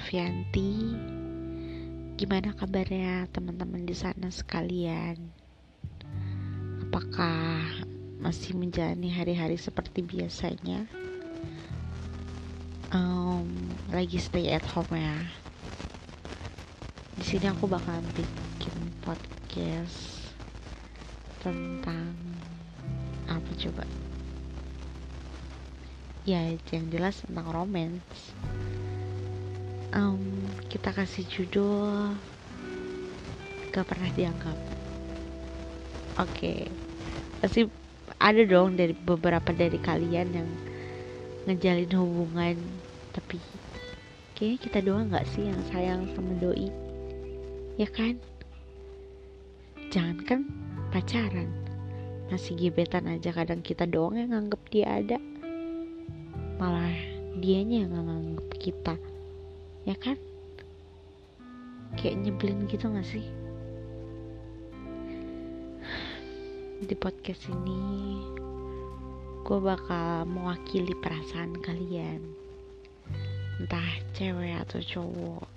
Oktavianti. Gimana kabarnya teman-teman di sana sekalian? Apakah masih menjalani hari-hari seperti biasanya? Um, lagi stay at home ya. Di sini aku bakalan bikin podcast tentang apa coba? ya yang jelas tentang romance um, kita kasih judul gak pernah dianggap. Oke. Okay. pasti ada dong dari beberapa dari kalian yang ngejalin hubungan tapi kayaknya kita doang nggak sih yang sayang sama doi. Ya kan? Jangan kan pacaran. Masih gebetan aja kadang kita doang yang nganggep dia ada. Malah dianya yang nganggep kita ya kan? Kayak nyebelin gitu gak sih? Di podcast ini gue bakal mewakili perasaan kalian. Entah cewek atau cowok.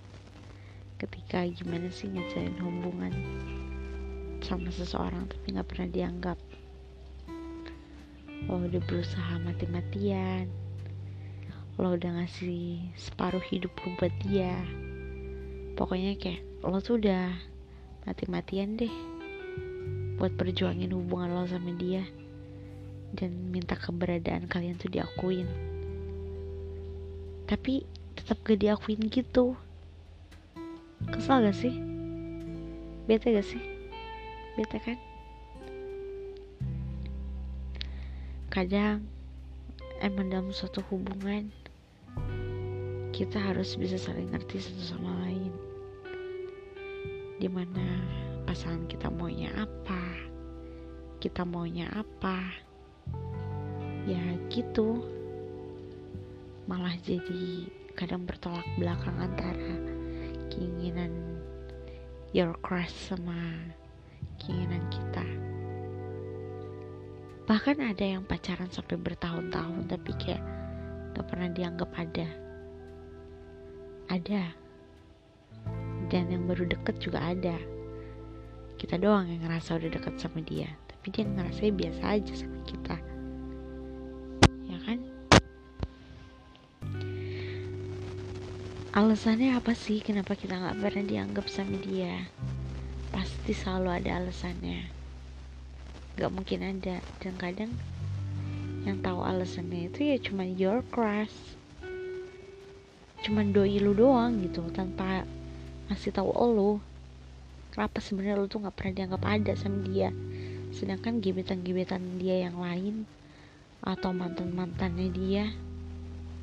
Ketika gimana sih ngejalin hubungan sama seseorang tapi nggak pernah dianggap. Oh udah berusaha mati-matian lo udah ngasih separuh hidup lo buat dia. Pokoknya kayak lo tuh udah mati-matian deh buat perjuangin hubungan lo sama dia dan minta keberadaan kalian tuh diakuin. Tapi tetap gak diakuin gitu. Kesel gak sih? Bete gak sih? Bete kan? Kadang emang dalam suatu hubungan kita harus bisa saling ngerti satu sama lain. Di mana pasangan kita maunya apa? Kita maunya apa? Ya gitu. Malah jadi kadang bertolak belakang antara keinginan your crush sama keinginan kita. Bahkan ada yang pacaran sampai bertahun-tahun tapi kayak gak pernah dianggap ada ada. Dan yang baru deket juga ada. Kita doang yang ngerasa udah deket sama dia. Tapi dia ngerasa biasa aja sama kita. Ya kan? Alasannya apa sih kenapa kita nggak pernah dianggap sama dia? Pasti selalu ada alasannya. Nggak mungkin ada. Dan kadang yang tahu alasannya itu ya cuma your crush cuman doi lu doang gitu tanpa ngasih tahu lo kenapa sebenarnya lu tuh nggak pernah dianggap ada sama dia? Sedangkan gebetan-gebetan dia yang lain atau mantan-mantannya dia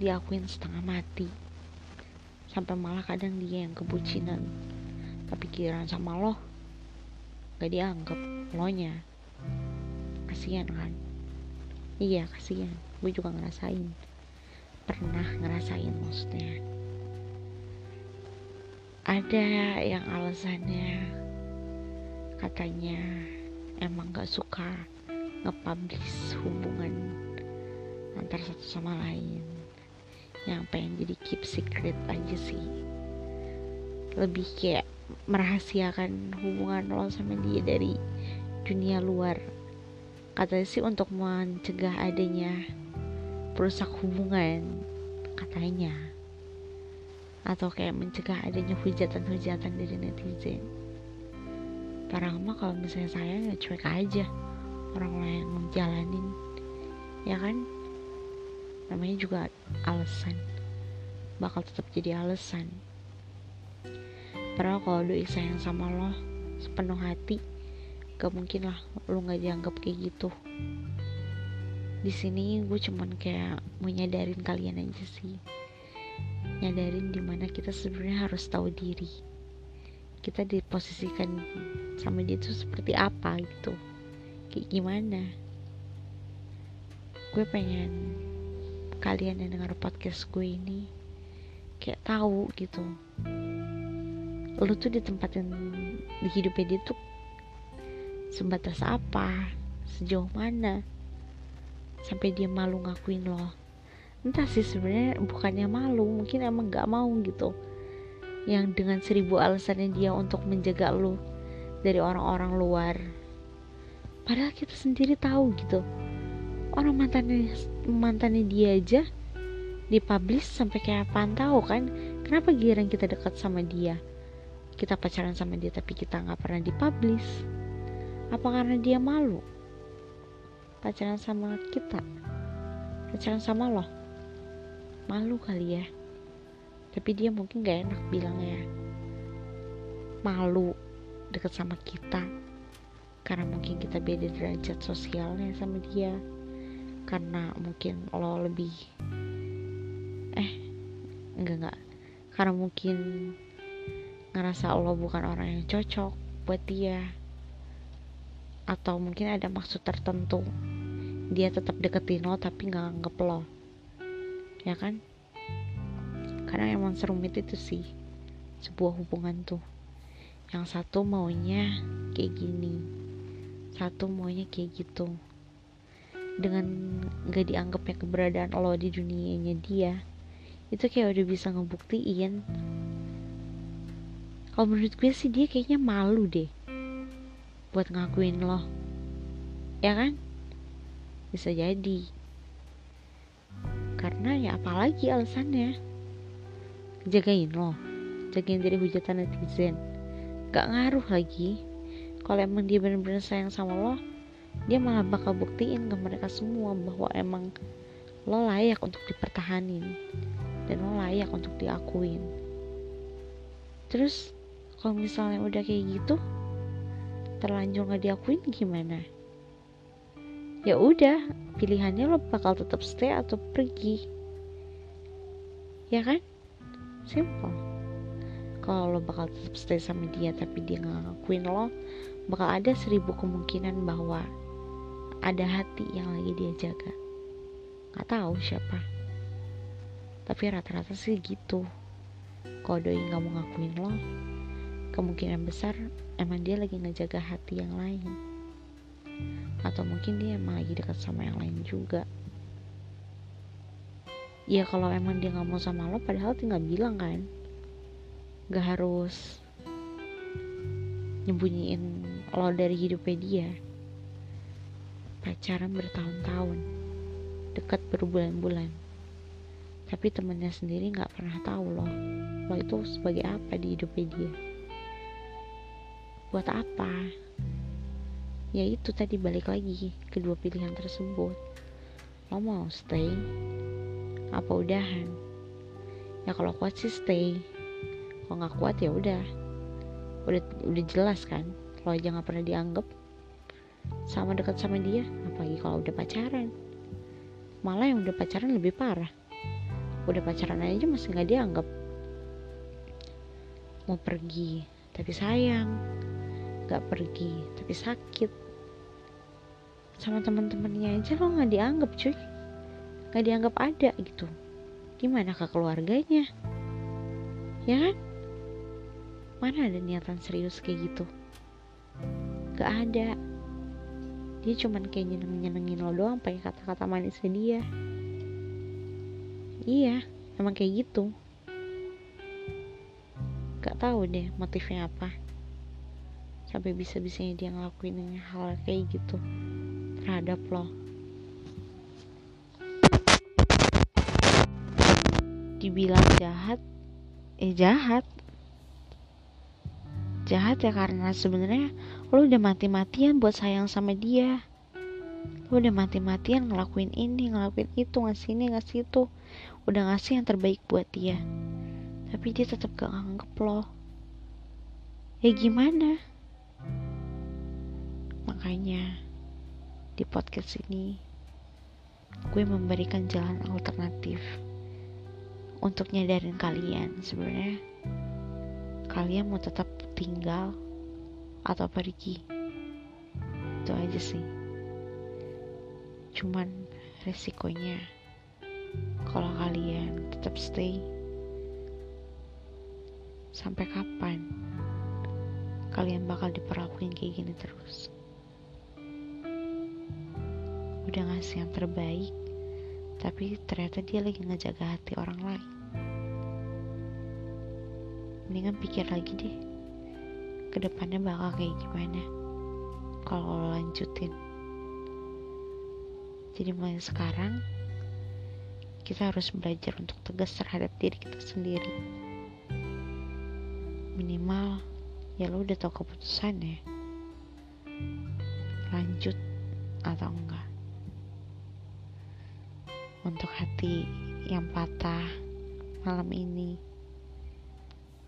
diakuin setengah mati. Sampai malah kadang dia yang kebucinan. Tapi kira sama lo gak dianggap lo nya kasihan kan? Iya kasihan. Gue juga ngerasain pernah ngerasain maksudnya? Ada yang alasannya katanya emang gak suka nge-publish hubungan antar satu sama lain. Yang pengen jadi keep secret aja sih. Lebih kayak merahasiakan hubungan lo sama dia dari dunia luar. Katanya sih untuk mencegah adanya perusak hubungan katanya. Atau kayak mencegah adanya hujatan-hujatan dari netizen. Para mah kalau misalnya saya ya cuek aja orang lain menjalanin ya kan? Namanya juga alasan. Bakal tetap jadi alasan. Padahal kalau doi sayang sama lo sepenuh hati gak mungkin lah lo nggak dianggap kayak gitu di sini gue cuman kayak mau nyadarin kalian aja sih. Nyadarin di mana kita sebenarnya harus tahu diri. Kita diposisikan sama dia tuh seperti apa gitu. Kayak gimana? Gue pengen kalian yang dengar podcast gue ini kayak tahu gitu. Lu tuh di tempat yang di hidupnya dia tuh sebatas apa? Sejauh mana sampai dia malu ngakuin lo entah sih sebenarnya bukannya malu mungkin emang nggak mau gitu. Yang dengan seribu alasannya dia untuk menjaga lu dari orang-orang luar. Padahal kita sendiri tahu gitu. Orang mantannya mantannya dia aja dipublish sampai kayak pantau kan? Kenapa giliran kita dekat sama dia? Kita pacaran sama dia tapi kita nggak pernah dipublish. Apa karena dia malu pacaran sama kita. Pacaran sama lo malu kali ya. Tapi dia mungkin gak enak bilangnya. Malu deket sama kita. Karena mungkin kita beda derajat sosialnya sama dia. Karena mungkin lo lebih eh enggak enggak. Karena mungkin ngerasa lo bukan orang yang cocok buat dia atau mungkin ada maksud tertentu. Dia tetap deketin lo tapi nggak anggap lo. Ya kan? Karena emang serumit itu sih sebuah hubungan tuh. Yang satu maunya kayak gini satu maunya kayak gitu. Dengan gak dianggapnya keberadaan lo di dunianya dia itu kayak udah bisa ngebuktiin. Kalau menurut gue sih dia kayaknya malu deh buat ngakuin lo. Ya kan? Bisa jadi. Karena ya apalagi alasannya? Jagain lo. Jagain dari hujatan netizen. Gak ngaruh lagi kalau emang dia bener-bener sayang sama lo dia malah bakal buktiin ke mereka semua bahwa emang lo layak untuk dipertahanin dan lo layak untuk diakuin. Terus kalau misalnya udah kayak gitu terlanjur gak diakuin gimana? Ya udah pilihannya lo bakal tetap stay atau pergi. Ya kan? Simple. Kalau lo bakal tetap stay sama dia tapi dia nggak ngakuin lo bakal ada seribu kemungkinan bahwa ada hati yang lagi dia jaga. Nggak tahu siapa. Tapi rata-rata sih gitu. Kalau doi nggak mau ngakuin lo kemungkinan besar emang dia lagi ngejaga hati yang lain. Atau mungkin dia emang lagi dekat sama yang lain juga. Ya kalau emang dia nggak mau sama lo padahal tinggal bilang kan. Gak harus nyembunyiin lo dari hidupnya dia. Pacaran bertahun-tahun dekat berbulan-bulan. Tapi temennya sendiri nggak pernah tahu loh lo itu sebagai apa di hidupnya dia buat apa? Ya itu tadi balik lagi kedua pilihan tersebut. Lo mau stay apa udahan? Ya kalau kuat sih stay. Kalau nggak kuat ya udah. Udah udah jelas kan? Lo aja nggak pernah dianggap sama dekat sama dia apalagi kalau udah pacaran. Malah yang udah pacaran lebih parah. Udah pacaran aja masih nggak dianggap. Mau pergi tapi sayang nggak pergi tapi sakit. Sama teman-temannya aja lo nggak dianggap cuy. Nggak dianggap ada gitu. Gimana ke keluarganya? Ya kan? Mana ada niatan serius kayak gitu? Gak ada. Dia cuman kayak nyeneng nyenengin lo doang pakai kata-kata manisnya dia. Iya emang kayak gitu. gak tahu deh motifnya apa. Sampai bisa-bisanya dia ngelakuin hal kayak gitu terhadap lo. Dibilang jahat eh jahat. Jahat ya karena sebenarnya lo udah mati-matian buat sayang sama dia. Lo udah mati-matian ngelakuin ini ngelakuin itu ngasih ini ngasih itu. Udah ngasih yang terbaik buat dia tapi dia tetap gak nganggep lo. Ya gimana? Makanya di podcast ini gue memberikan jalan alternatif untuk nyadarin kalian sebenarnya. Kalian mau tetap tinggal atau pergi? Itu aja sih. Cuman resikonya kalau kalian tetap stay sampai kapan kalian bakal diperlakuin kayak gini terus? Udah ngasih yang terbaik tapi ternyata dia lagi ngejaga hati orang lain. Mendingan pikir lagi deh ke depannya bakal kayak gimana kalau lo lanjutin. Jadi mulai sekarang kita harus belajar untuk tegas terhadap diri kita sendiri minimal ya lo udah tau keputusan ya. Lanjut atau enggak? Untuk hati yang patah malam ini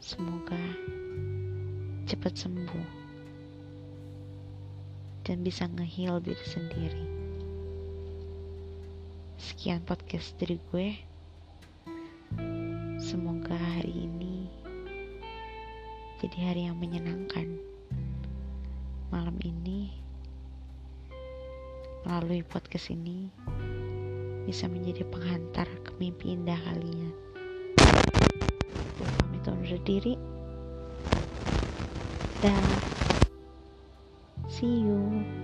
semoga cepat sembuh dan bisa ngehil diri sendiri. Sekian podcast dari gue jadi hari yang menyenangkan malam ini melalui podcast ini bisa menjadi penghantar ke mimpi indah kalian. Gue pamit undur diri. Dan see you.